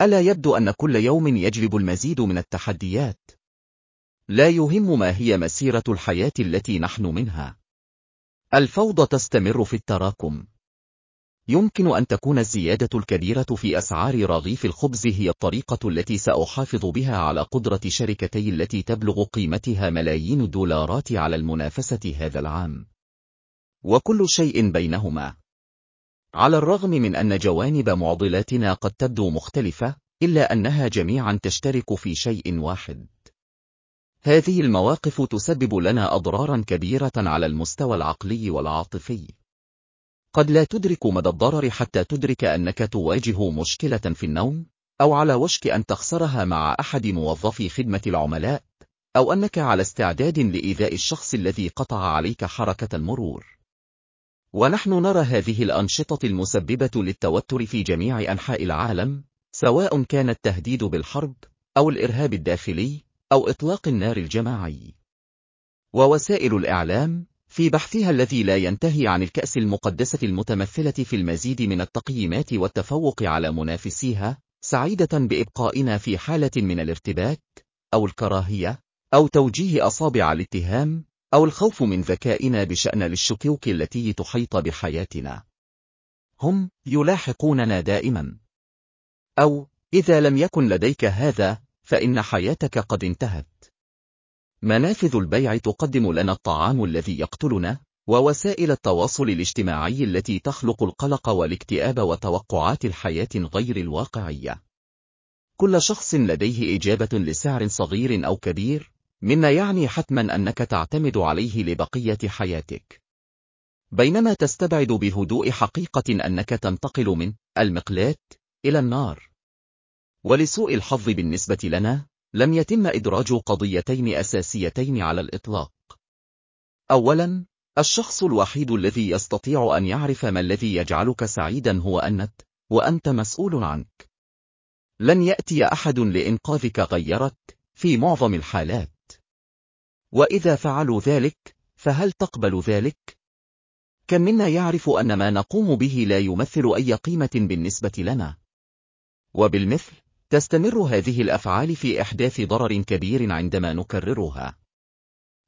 ألا يبدو أن كل يوم يجلب المزيد من التحديات؟ لا يهم ما هي مسيرة الحياة التي نحن منها. الفوضى تستمر في التراكم. يمكن أن تكون الزيادة الكبيرة في أسعار رغيف الخبز هي الطريقة التي سأحافظ بها على قدرة شركتي التي تبلغ قيمتها ملايين الدولارات على المنافسة هذا العام. وكل شيء بينهما. على الرغم من أن جوانب معضلاتنا قد تبدو مختلفة، إلا أنها جميعا تشترك في شيء واحد. هذه المواقف تسبب لنا أضرارا كبيرة على المستوى العقلي والعاطفي. قد لا تدرك مدى الضرر حتى تدرك أنك تواجه مشكلة في النوم، أو على وشك أن تخسرها مع أحد موظفي خدمة العملاء، أو أنك على استعداد لإيذاء الشخص الذي قطع عليك حركة المرور. ونحن نرى هذه الأنشطة المسببة للتوتر في جميع أنحاء العالم، سواء كان التهديد بالحرب، أو الإرهاب الداخلي، أو إطلاق النار الجماعي. ووسائل الإعلام، في بحثها الذي لا ينتهي عن الكأس المقدسة المتمثلة في المزيد من التقييمات والتفوق على منافسيها، سعيدة بإبقائنا في حالة من الارتباك، أو الكراهية، أو توجيه أصابع الاتهام، أو الخوف من ذكائنا بشأن للشكوك التي تحيط بحياتنا. هم يلاحقوننا دائما. أو إذا لم يكن لديك هذا، فإن حياتك قد انتهت. منافذ البيع تقدم لنا الطعام الذي يقتلنا، ووسائل التواصل الاجتماعي التي تخلق القلق والاكتئاب وتوقعات الحياة غير الواقعية. كل شخص لديه إجابة لسعر صغير أو كبير، مما يعني حتما أنك تعتمد عليه لبقية حياتك. بينما تستبعد بهدوء حقيقة أنك تنتقل من المقلاة إلى النار. ولسوء الحظ بالنسبة لنا، لم يتم إدراج قضيتين أساسيتين على الإطلاق. أولا، الشخص الوحيد الذي يستطيع أن يعرف ما الذي يجعلك سعيدا هو أنت، وأنت مسؤول عنك. لن يأتي أحد لإنقاذك غيرك، في معظم الحالات. وإذا فعلوا ذلك، فهل تقبل ذلك؟ كم منا يعرف أن ما نقوم به لا يمثل أي قيمة بالنسبة لنا؟ وبالمثل، تستمر هذه الأفعال في إحداث ضرر كبير عندما نكررها.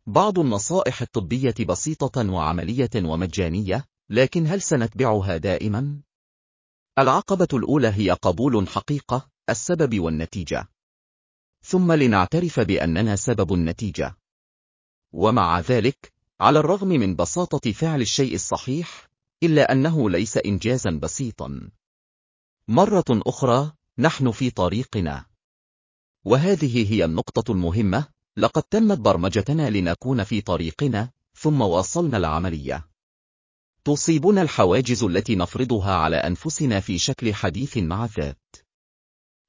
بعض النصائح الطبية بسيطة وعملية ومجانية، لكن هل سنتبعها دائما؟ العقبة الأولى هي قبول حقيقة، السبب والنتيجة. ثم لنعترف بأننا سبب النتيجة. ومع ذلك، على الرغم من بساطة فعل الشيء الصحيح، إلا أنه ليس إنجازا بسيطا. مرة أخرى، نحن في طريقنا. وهذه هي النقطة المهمة، لقد تمت برمجتنا لنكون في طريقنا، ثم واصلنا العملية. تصيبنا الحواجز التي نفرضها على أنفسنا في شكل حديث مع الذات.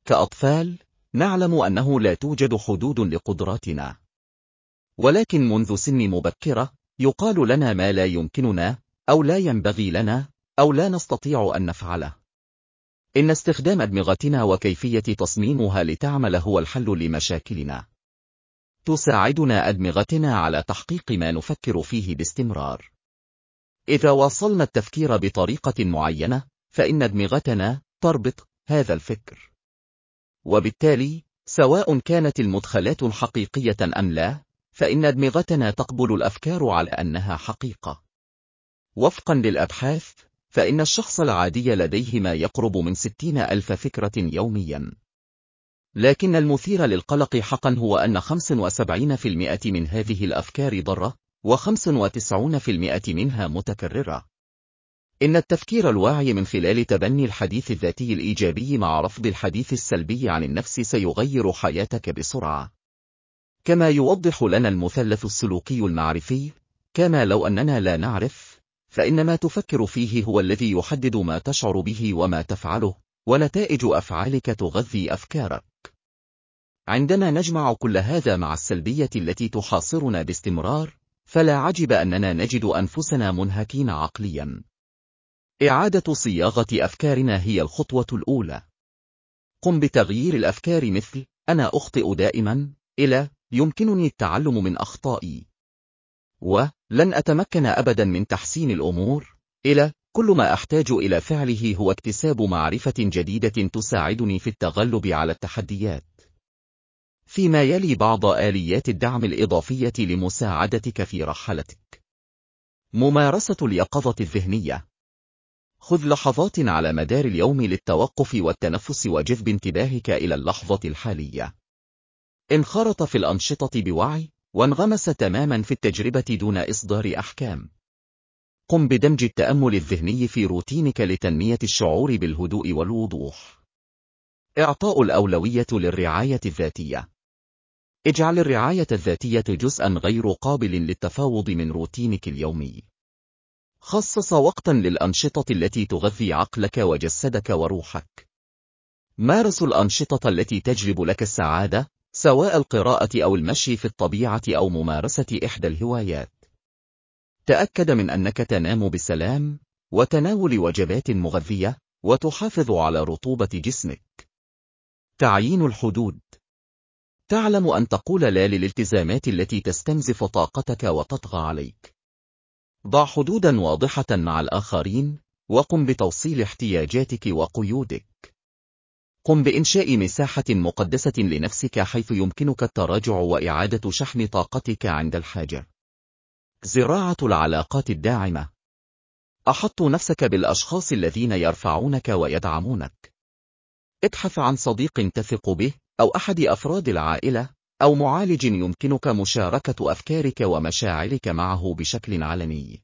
كأطفال، نعلم أنه لا توجد حدود لقدراتنا. ولكن منذ سن مبكرة، يقال لنا ما لا يمكننا، أو لا ينبغي لنا، أو لا نستطيع أن نفعله. إن استخدام أدمغتنا وكيفية تصميمها لتعمل هو الحل لمشاكلنا. تساعدنا أدمغتنا على تحقيق ما نفكر فيه باستمرار. إذا واصلنا التفكير بطريقة معينة، فإن أدمغتنا تربط هذا الفكر. وبالتالي، سواء كانت المدخلات حقيقية أم لا، فإن أدمغتنا تقبل الأفكار على أنها حقيقة. وفقا للأبحاث، فإن الشخص العادي لديه ما يقرب من ستين ألف فكرة يوميا. لكن المثير للقلق حقا هو أن 75% من هذه الأفكار ضرة، و95% منها متكررة. إن التفكير الواعي من خلال تبني الحديث الذاتي الإيجابي مع رفض الحديث السلبي عن النفس سيغير حياتك بسرعة. كما يوضح لنا المثلث السلوكي المعرفي، كما لو أننا لا نعرف، فإن ما تفكر فيه هو الذي يحدد ما تشعر به وما تفعله، ونتائج أفعالك تغذي أفكارك. عندما نجمع كل هذا مع السلبية التي تحاصرنا باستمرار، فلا عجب أننا نجد أنفسنا منهكين عقليا. إعادة صياغة أفكارنا هي الخطوة الأولى. قم بتغيير الأفكار مثل أنا أخطئ دائما إلى يمكنني التعلم من أخطائي. ولن أتمكن أبدا من تحسين الأمور إلى كل ما أحتاج إلى فعله هو اكتساب معرفة جديدة تساعدني في التغلب على التحديات. فيما يلي بعض آليات الدعم الإضافية لمساعدتك في رحلتك. ممارسة اليقظة الذهنية خذ لحظات على مدار اليوم للتوقف والتنفس وجذب انتباهك إلى اللحظة الحالية. انخرط في الأنشطة بوعي، وانغمس تماما في التجربة دون إصدار أحكام. قم بدمج التأمل الذهني في روتينك لتنمية الشعور بالهدوء والوضوح. إعطاء الأولوية للرعاية الذاتية. اجعل الرعاية الذاتية جزءا غير قابل للتفاوض من روتينك اليومي. خصص وقتا للأنشطة التي تغذي عقلك وجسدك وروحك. مارس الأنشطة التي تجلب لك السعادة، سواء القراءة أو المشي في الطبيعة أو ممارسة إحدى الهوايات. تأكد من أنك تنام بسلام، وتناول وجبات مغذية، وتحافظ على رطوبة جسمك. تعيين الحدود تعلم أن تقول لا للالتزامات التي تستنزف طاقتك وتطغى عليك. ضع حدودا واضحة مع الآخرين، وقم بتوصيل احتياجاتك وقيودك. قم بإنشاء مساحة مقدسة لنفسك حيث يمكنك التراجع وإعادة شحن طاقتك عند الحاجة. زراعة العلاقات الداعمة أحط نفسك بالأشخاص الذين يرفعونك ويدعمونك. ابحث عن صديق تثق به، أو أحد أفراد العائلة، أو معالج يمكنك مشاركة أفكارك ومشاعرك معه بشكل علني.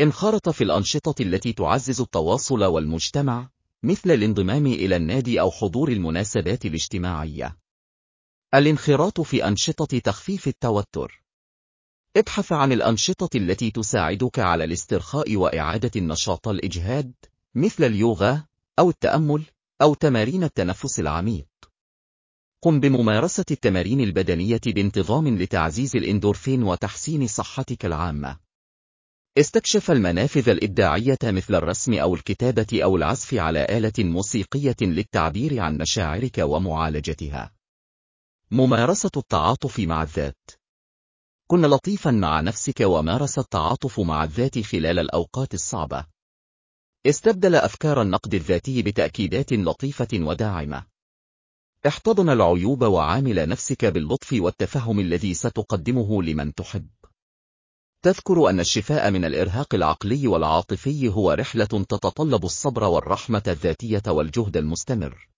انخرط في الأنشطة التي تعزز التواصل والمجتمع، مثل الانضمام إلى النادي أو حضور المناسبات الاجتماعية. الانخراط في أنشطة تخفيف التوتر. ابحث عن الأنشطة التي تساعدك على الاسترخاء وإعادة النشاط الإجهاد، مثل اليوغا، أو التأمل، أو تمارين التنفس العميق. قم بممارسة التمارين البدنية بانتظام لتعزيز الإندورفين وتحسين صحتك العامة. استكشف المنافذ الإبداعية مثل الرسم أو الكتابة أو العزف على آلة موسيقية للتعبير عن مشاعرك ومعالجتها. ممارسة التعاطف مع الذات كن لطيفا مع نفسك ومارس التعاطف مع الذات خلال الأوقات الصعبة. استبدل أفكار النقد الذاتي بتأكيدات لطيفة وداعمة. احتضن العيوب وعامل نفسك باللطف والتفهم الذي ستقدمه لمن تحب. تذكر أن الشفاء من الإرهاق العقلي والعاطفي هو رحلة تتطلب الصبر والرحمة الذاتية والجهد المستمر.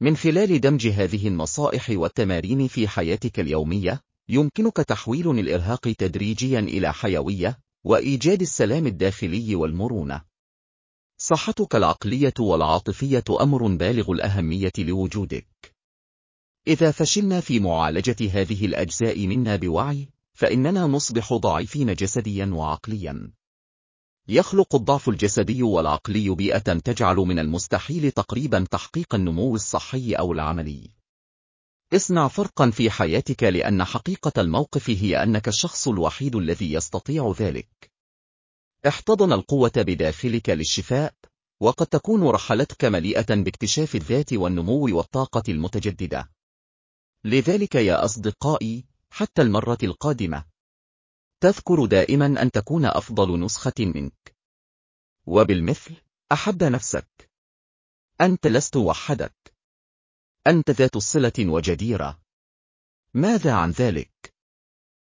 من خلال دمج هذه النصائح والتمارين في حياتك اليومية، يمكنك تحويل الإرهاق تدريجيا إلى حيوية، وإيجاد السلام الداخلي والمرونة. صحتك العقلية والعاطفية أمر بالغ الأهمية لوجودك. إذا فشلنا في معالجة هذه الأجزاء منا بوعي، فإننا نصبح ضعيفين جسديا وعقليا. يخلق الضعف الجسدي والعقلي بيئة تجعل من المستحيل تقريبا تحقيق النمو الصحي أو العملي. اصنع فرقا في حياتك لأن حقيقة الموقف هي أنك الشخص الوحيد الذي يستطيع ذلك. احتضن القوة بداخلك للشفاء، وقد تكون رحلتك مليئة باكتشاف الذات والنمو والطاقة المتجددة. لذلك يا أصدقائي، حتى المرة القادمة. تذكر دائما أن تكون أفضل نسخة منك. وبالمثل، أحب نفسك. أنت لست وحدك. أنت ذات صلة وجديرة. ماذا عن ذلك؟